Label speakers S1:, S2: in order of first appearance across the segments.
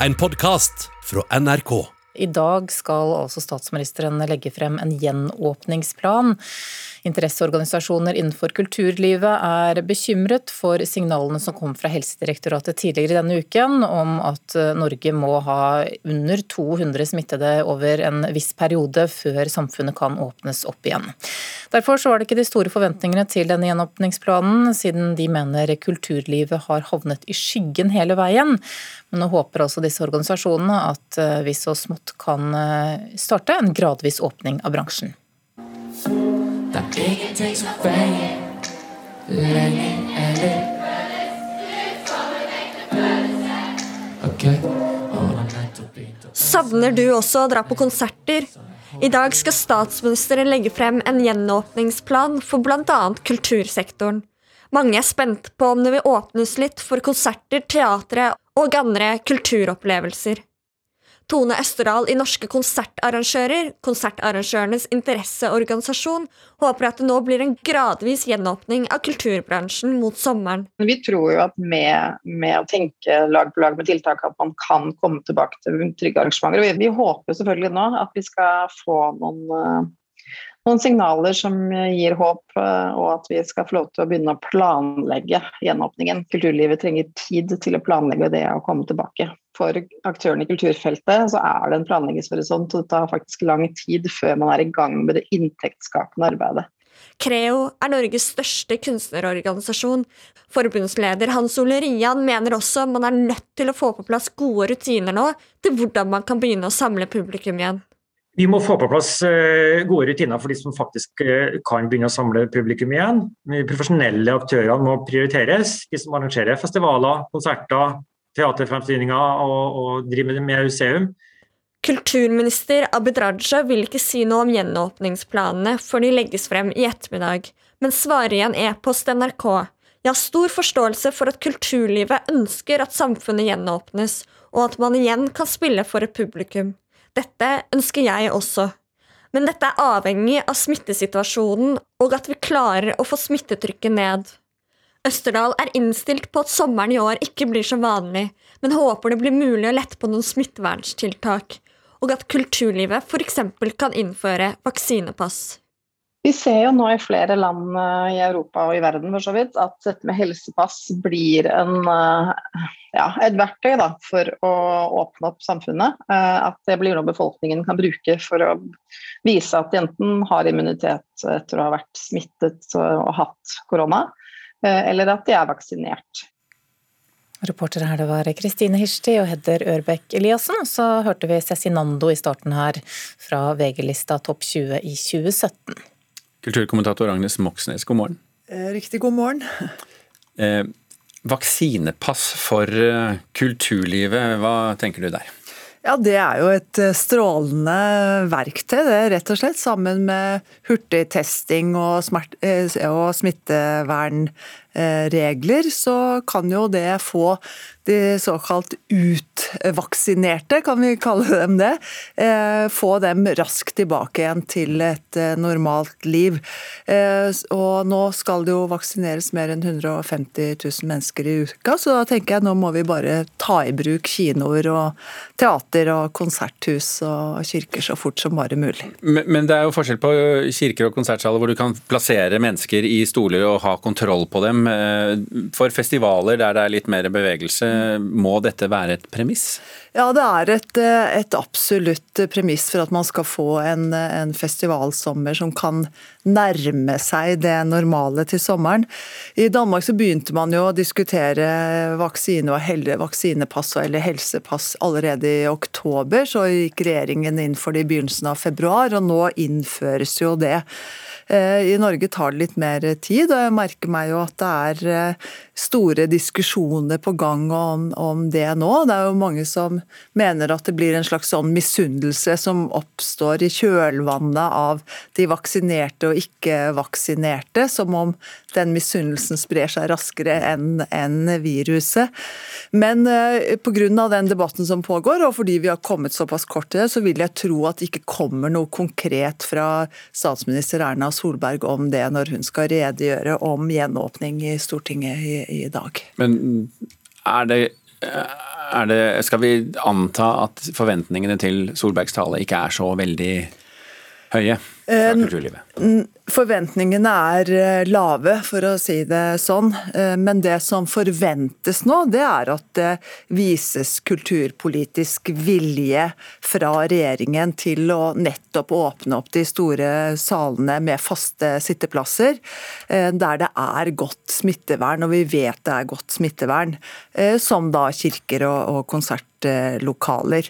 S1: en podkast fra NRK.
S2: I dag skal altså statsministeren legge frem en gjenåpningsplan. Interesseorganisasjoner innenfor kulturlivet er bekymret for signalene som kom fra Helsedirektoratet tidligere denne uken om at Norge må ha under 200 smittede over en viss periode før samfunnet kan åpnes opp igjen. Derfor var det ikke de store forventningene til denne gjenåpningsplanen, siden de mener kulturlivet har havnet i skyggen hele veien. Men nå håper altså disse organisasjonene at vi så smått kan starte en gradvis åpning av bransjen. Er
S3: Savner du også å dra på konserter? I dag skal statsministeren legge frem en gjenåpningsplan for bl.a. kultursektoren. Mange er spent på om det vil åpnes litt for konserter, teatre og andre kulturopplevelser. Tone Østerdal i Norske konsertarrangører, konsertarrangørenes interesseorganisasjon, håper at det nå blir en gradvis gjenåpning av kulturbransjen mot sommeren.
S4: Vi tror jo at med, med å tenke lag på lag med tiltak at man kan komme tilbake til trygge arrangementer. Vi, vi håper selvfølgelig nå at vi skal få noen uh, noen signaler som gir håp, eh, og at vi skal få lov til å begynne å planlegge gjenåpningen. Kulturlivet trenger tid til å planlegge det å komme tilbake. For aktørene i kulturfeltet så er det en planleggingshorisont, og det tar faktisk lang tid før man er i gang med det inntektsskapende arbeidet.
S3: Creo er Norges største kunstnerorganisasjon. Forbundsleder Hans Ole Rian mener også man er nødt til å få på plass gode rutiner nå til hvordan man kan begynne å samle publikum igjen.
S5: Vi må få på plass eh, gode rutiner for de som faktisk eh, kan begynne å samle publikum igjen. De profesjonelle aktørene må prioriteres. De som arrangerer festivaler, konserter, teaterfremstillinger og, og driver med museum.
S3: Kulturminister Abid Raja vil ikke si noe om gjenåpningsplanene før de legges frem i ettermiddag, men svarer i en e-post NRK. Jeg har stor forståelse for at kulturlivet ønsker at samfunnet gjenåpnes, og at man igjen kan spille for et publikum. Dette ønsker jeg også. Men dette er avhengig av smittesituasjonen og at vi klarer å få smittetrykket ned. Østerdal er innstilt på at sommeren i år ikke blir som vanlig, men håper det blir mulig å lette på noen smitteverntiltak, og at kulturlivet f.eks. kan innføre vaksinepass.
S4: Vi ser jo nå i flere land eh, i Europa og i verden for så vidt, at dette med helsepass blir en, eh, ja, et verktøy da, for å åpne opp samfunnet. Eh, at det blir noe befolkningen kan bruke for å vise at de enten har immunitet etter å ha vært smittet og hatt korona, eller at de er vaksinert.
S2: Reportere her det var Kristine Hirsti og Hedder Ørbekk Eliassen. Og så hørte vi Cezinando i starten her fra VG-lista Topp 20 i 2017.
S6: Kulturkommentator Agnes Moxnes, god morgen.
S7: Eh, riktig god morgen.
S6: Eh, vaksinepass for eh, kulturlivet, hva tenker du der?
S7: Ja, Det er jo et eh, strålende verktøy, det, rett og slett. Sammen med hurtigtesting og, smert, og smittevernregler, så kan jo det få de såkalt utvaksinerte, kan vi kalle dem det, eh, få dem raskt tilbake igjen til et eh, normalt liv. Eh, og nå skal det jo vaksineres mer enn 150 000 mennesker i uka, så da tenker jeg nå må vi bare ta i bruk kinoer og teater og konserthus og kirker så fort som bare mulig.
S6: Men det er jo forskjell på kirker og konsertsaler hvor du kan plassere mennesker i stoler og ha kontroll på dem. For festivaler der det er litt mer bevegelse, må dette være et premiss?
S7: Ja, det er et, et absolutt premiss for at man skal få en, en, festivalsommer som kan nærme seg det normale til sommeren. I Danmark så begynte man jo å diskutere vaksine og helle, vaksinepass eller helsepass allerede i oktober. Så gikk regjeringen inn for det i begynnelsen av februar, og nå innføres jo det. Eh, I Norge tar det litt mer tid, og jeg merker meg jo at det er eh, store diskusjoner på gang om, om, det nå. Det er jo mange som mener at det blir en slags sånn misunnelse som oppstår i kjølvannet av de vaksinerte og ikke-vaksinerte, som om den misunnelsen sprer seg raskere enn en viruset. Men eh, pga. den debatten som pågår, og fordi vi har kommet såpass kort til det, så vil jeg tro at det ikke kommer noe konkret fra statsminister Erna Solberg om det når hun skal redegjøre om gjenåpning i Stortinget i, i dag.
S6: Men er det er det, skal vi anta at forventningene til Solbergs tale ikke er så veldig høye fra kulturlivet?
S7: Forventningene er eh, lave, for å si det sånn. Eh, men det som forventes nå, det er at det vises kulturpolitisk vilje fra regjeringen til å nettopp åpne opp de store salene med faste sitteplasser, eh, der det er godt smittevern, og vi vet det er godt smittevern, som da kirker og konsertlokaler.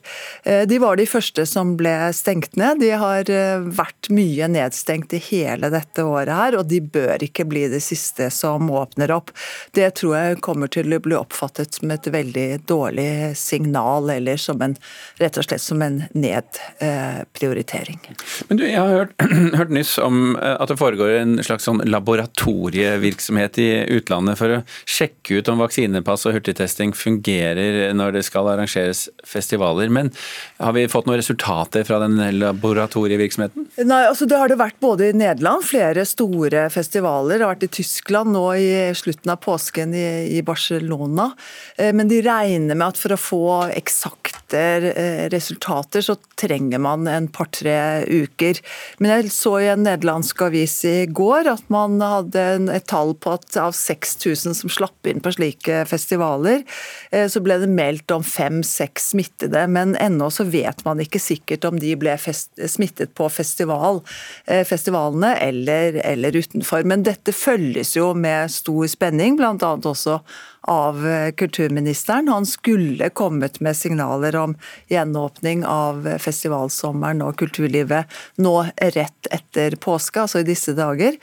S7: De var de første som ble stengt ned. De har vært mye nedstengt i hele dette året her, og de bør ikke bli det siste som åpner opp. Det tror jeg kommer til å bli oppfattet som et veldig dårlig signal, eller som en, rett og slett som en nedprioritering.
S6: Men du, Jeg har hørt, hørt, nyss om eh, at det foregår en slags sånn laboratorievirksomhet i utlandet for å sjekke ut om vaksinepass og hurtigtesting fungerer når det skal arrangeres festivaler. Men har vi fått noen resultater fra den laboratorievirksomheten?
S7: Nei, altså Det har det vært både i Nederland, flere store festivaler. Har vært i Tyskland nå i slutten av påsken i, Barcelona. Eh, men de regner med at for å få eksakte eh, resultater, så trenger man en par-tre uker. Men jeg så i en nederlandsk avis i går at man hadde et tall på at av 6000 som slapp inn på slike festivaler, eh, så ble det meldt om fem-seks smittede. Men ennå så vet man ikke sikkert om de ble smittet på festival, festivalene eller, eller, utenfor. Men dette følges jo med stor spenning, bl.a. også av kulturministeren. Han skulle kommet med signaler om gjenåpning av festivalsommeren og kulturlivet nå rett etter påske, altså i disse dager.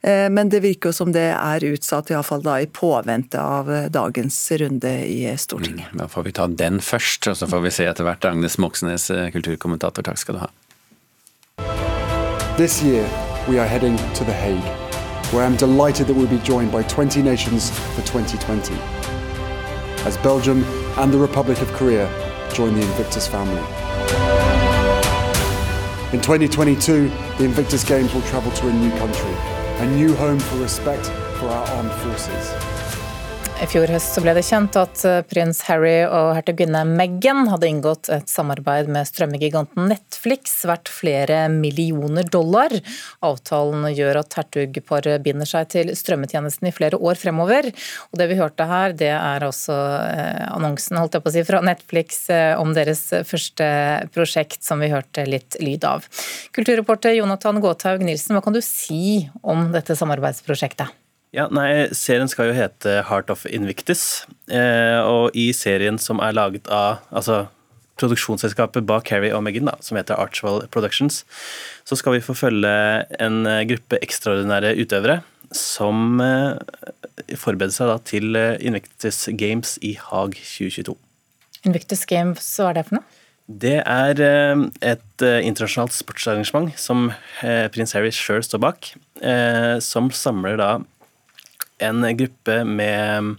S7: Eh, men det virker jo som det er utsatt, iallfall da i påvente av dagens runde i Stortinget.
S6: Mm, da får vi ta den først, og så får vi se etter hvert. Agnes Moxnes, kulturkommentator, takk skal du ha.
S8: This year we are heading to The Hague, where I'm delighted that we'll be joined by 20 nations for 2020, as Belgium and the Republic of Korea join the Invictus family. In 2022, the Invictus Games will travel to a new country, a new home for respect for our armed forces.
S2: I fjor høst ble det kjent at eh, prins Harry og hertuginne Meghan hadde inngått et samarbeid med strømmegiganten Netflix verdt flere millioner dollar. Avtalen gjør at hertugparet binder seg til strømmetjenesten i flere år fremover. Og det vi hørte her, det er også eh, annonsen holdt jeg på å si, fra Netflix eh, om deres første prosjekt, som vi hørte litt lyd av. Kulturreporter Jonathan Gåthaug Nilsen, hva kan du si om dette samarbeidsprosjektet?
S9: Ja, nei, Serien skal jo hete Heart of Invictus. Eh, og i serien som er laget av altså, produksjonsselskapet bak Carrie og Meghan, da, som heter Archwell Productions, så skal vi få følge en eh, gruppe ekstraordinære utøvere som eh, forbereder seg da, til eh, Invictus Games i Haag 2022.
S2: Invictus Games, hva er det for noe?
S9: Det er eh, et internasjonalt sportsarrangement som prins Harry sjøl står bak, som samler da en gruppe med,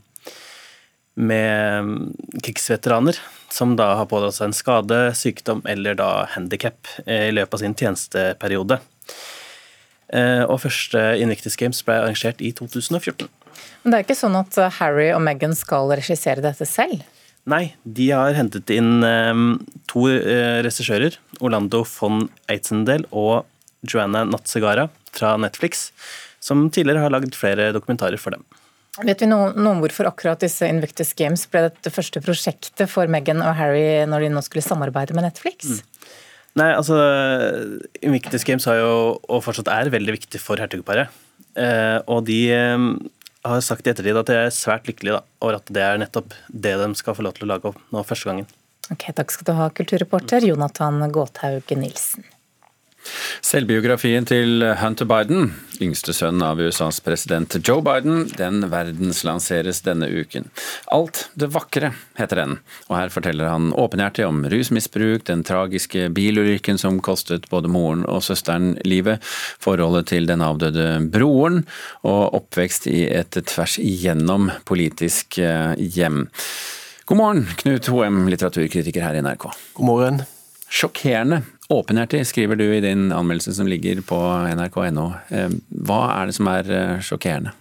S9: med krigsveteraner som da har pådratt seg en skade, sykdom eller da handikap eh, i løpet av sin tjenesteperiode. Eh, og første Invictus Games ble arrangert i 2014.
S2: Men det er ikke sånn at Harry og Meghan skal regissere dette selv?
S9: Nei, de har hentet inn eh, to regissører. Orlando von Eitzendel og Joanna Natsegara fra Netflix som tidligere har lagd flere dokumentarer for dem.
S2: Vet vi noe, noe om hvorfor akkurat disse Invictus Games ble det første prosjektet for Meghan og Harry når de nå skulle samarbeide med Netflix? Mm.
S9: Nei, altså Invictus Games har jo, og fortsatt er, veldig viktig for hertugparet. Eh, og de eh, har sagt i ettertid at de er svært lykkelige da, over at det er nettopp det de skal få lov til å lage opp nå første gangen.
S2: Ok, Takk skal du ha, kulturreporter Jonathan Gåthaug Nilsen.
S6: Selvbiografien til Hunter Biden, yngste sønn av USAs president Joe Biden, den verdenslanseres denne uken. Alt det vakre heter den, og her forteller han åpenhjertig om rusmisbruk, den tragiske bilulykken som kostet både moren og søsteren livet, forholdet til den avdøde broren, og oppvekst i et tvers igjennom politisk eh, hjem. God morgen, Knut Hoem, litteraturkritiker her i NRK.
S10: God morgen.
S6: Sjokkerende Åpenhjertig skriver du i din anmeldelse som ligger på nrk.no. Eh, hva er det som er eh, sjokkerende?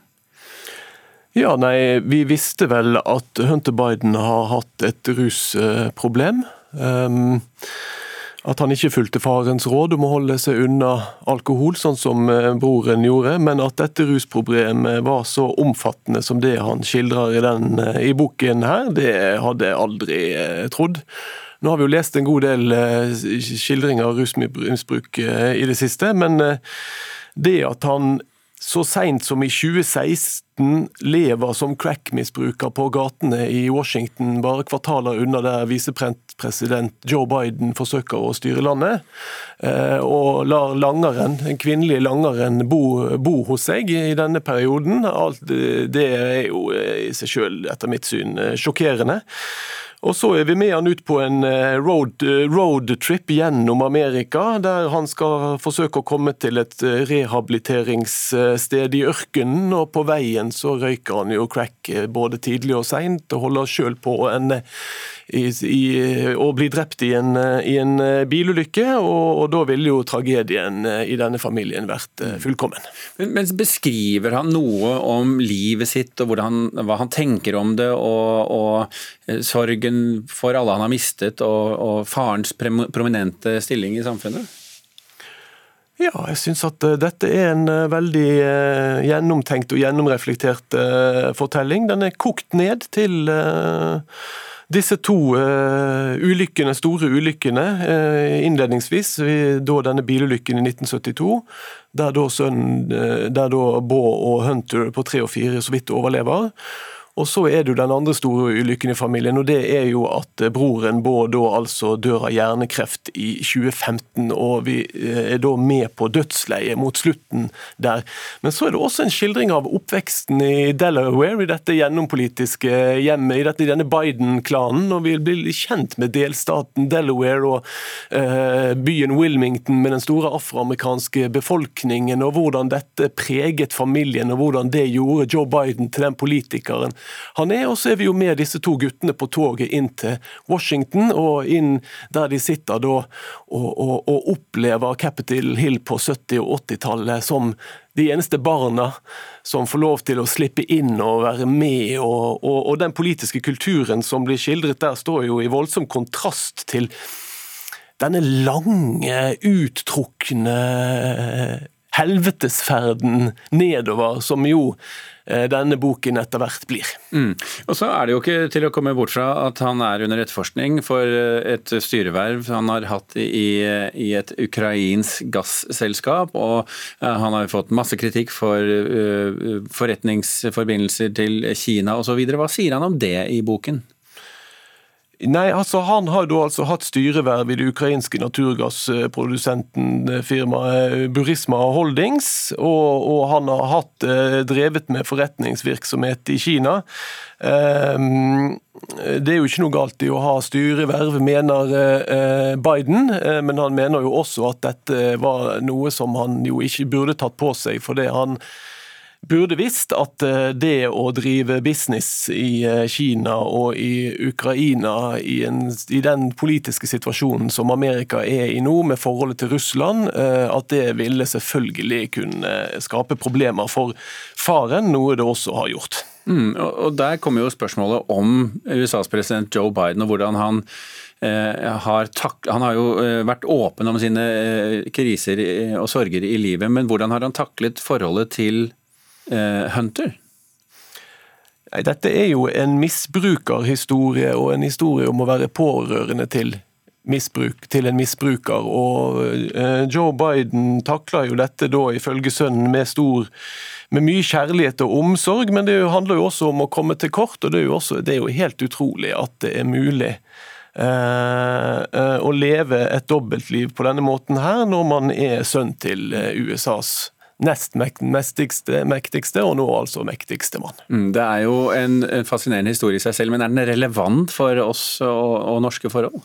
S10: Ja, nei, Vi visste vel at Hunter Biden har hatt et rusproblem. Um, at han ikke fulgte farens råd om å holde seg unna alkohol, sånn som eh, broren gjorde, men at dette rusproblemet var så omfattende som det han skildrer i, den, i boken her, det hadde jeg aldri trodd. Nå har vi jo lest en god del skildringer av rusmisbruk i det siste, men det at han så seint som i 2016 lever som crack-misbruker på gatene i Washington, bare kvartaler unna der visepresident Joe Biden forsøker å styre landet. Eh, og lar langeren, en kvinnelig langeren bo, bo hos seg i denne perioden. Alt det er jo i seg sjøl, etter mitt syn, sjokkerende. Og så er vi med han ut på en roadtrip road, eh, gjennom Amerika, der han skal forsøke å komme til et eh, rehabiliteringssted i ørkenen. Og på veien så røyker han jo crack både tidlig og seint, og holder sjøl på en i, i, å bli drept i en, i en bilulykke, og, og, da ville jo tragedien i denne familien vært fullkommen.
S6: Men, men Beskriver han noe om livet sitt og han, hva han tenker om det, og, og sorgen for alle han har mistet, og, og farens prominente stilling i samfunnet?
S10: Ja, jeg syns at uh, dette er en uh, veldig uh, gjennomtenkt og gjennomreflektert fortelling. Den er kokt ned til disse to ulykkene, store ulykkene innledningsvis, da denne bilulykken i 1972, der da, sønnen, der da Baugh og Hunter på tre og fire så vidt overlever. Og så er det jo den andre store ulykken i familien, og det er jo at eh, broren Bård da altså dør av hjernekreft i 2015, og vi eh, er da med på dødsleiet mot slutten der. Men så er det også en skildring av oppveksten i Delaware, i dette gjennompolitiske hjemmet, i, dette, i denne Biden-klanen, og vi blir kjent med delstaten Delaware og eh, byen Wilmington med den store afroamerikanske befolkningen, og hvordan dette preget familien, og hvordan det gjorde Joe Biden til den politikeren han er. Og så er vi jo med disse to guttene på toget inn til Washington, og inn der de sitter da og, og, og opplever Capitol Hill på 70- og 80-tallet som de eneste barna som får lov til å slippe inn og være med. Og, og, og, den politiske kulturen som blir skildret der, står jo i voldsom kontrast til denne lange, uttrukne helvetesferden nedover, som jo Eh, denne boken etter hvert blir.
S6: Mm. Og så er det jo ikke til å komme bort fra at han er under etterforskning for eh, et styreverv han har hatt i, i et ukrainsk gasselskap. Og eh, han har fått masse kritikk for forretningsforbindelser til Kina osv. Hva sier han om det i boken?
S10: Nei, altså Han har da altså hatt styreverv i det ukrainske naturgassprodusenten eh, firmaet eh, Burisma Holdings, og, og, han har hatt eh, drevet med forretningsvirksomhet i Kina. Det er jo ikke noe galt i å ha styreverv, mener Biden, men han mener jo også at dette var noe som han jo ikke burde tatt på seg, fordi han burde visst at eh, det å drive business i eh, Kina og i Ukraina, i, en, i, den politiske situasjonen som Amerika er i nå, med forholdet til Russland, eh, at det ville selvfølgelig kunne skape problemer for faren, noe det også har gjort.
S6: Mm, og Der kommer jo spørsmålet om USAs president Joe Biden og hvordan han har, han har jo vært åpen om sine kriser og sorger i livet, men hvordan har han taklet forholdet til Hunter?
S10: Dette er jo en misbrukerhistorie og en historie om å være pårørende til misbruk, til en misbruker. Og eh, Joe Biden takler jo dette da ifølge sønnen med stor med mye kjærlighet og omsorg, men det handler jo også om å komme til kort. og Det er jo, også, det er jo helt utrolig at det er mulig eh, å leve et dobbeltliv på denne måten her, når man er sønn til USAs nest mektigste, mektigste, og nå altså mektigste mann.
S6: Mm, det er jo en, fascinerende historie i seg selv, men er den relevant for oss og, og norske forhold?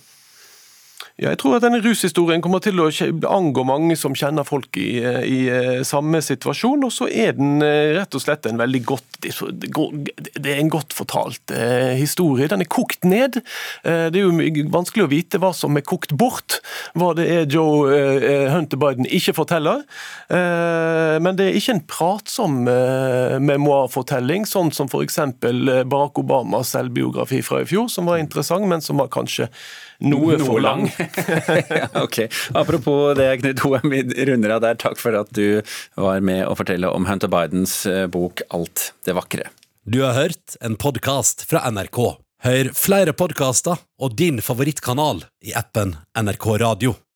S10: Ja, jeg tror at denne rushistorien kommer til å angå mange som kjenner folk i, i, samme situasjon. Og så er den rett og slett en veldig godt Det er en godt fortalt eh, historie. Den er kokt ned. Eh, det er jo vanskelig å vite hva som er kokt bort. Hva det er Joe eh, Hunter Biden ikke forteller. Eh, men det er ikke en pratsom eh, memoarfortelling, sånn som f.eks. Barack Obamas selvbiografi fra i fjor, som var interessant, men som var kanskje noe, noe for lang.
S6: ok. Apropos det, Knut Hoem, vi runder av der. Takk for at du var med å fortelle om Hunter Bidens eh, bok 'Alt det vakre'.
S1: Du har hørt en podkast fra NRK. Hør flere podkaster og din favorittkanal i appen NRK Radio.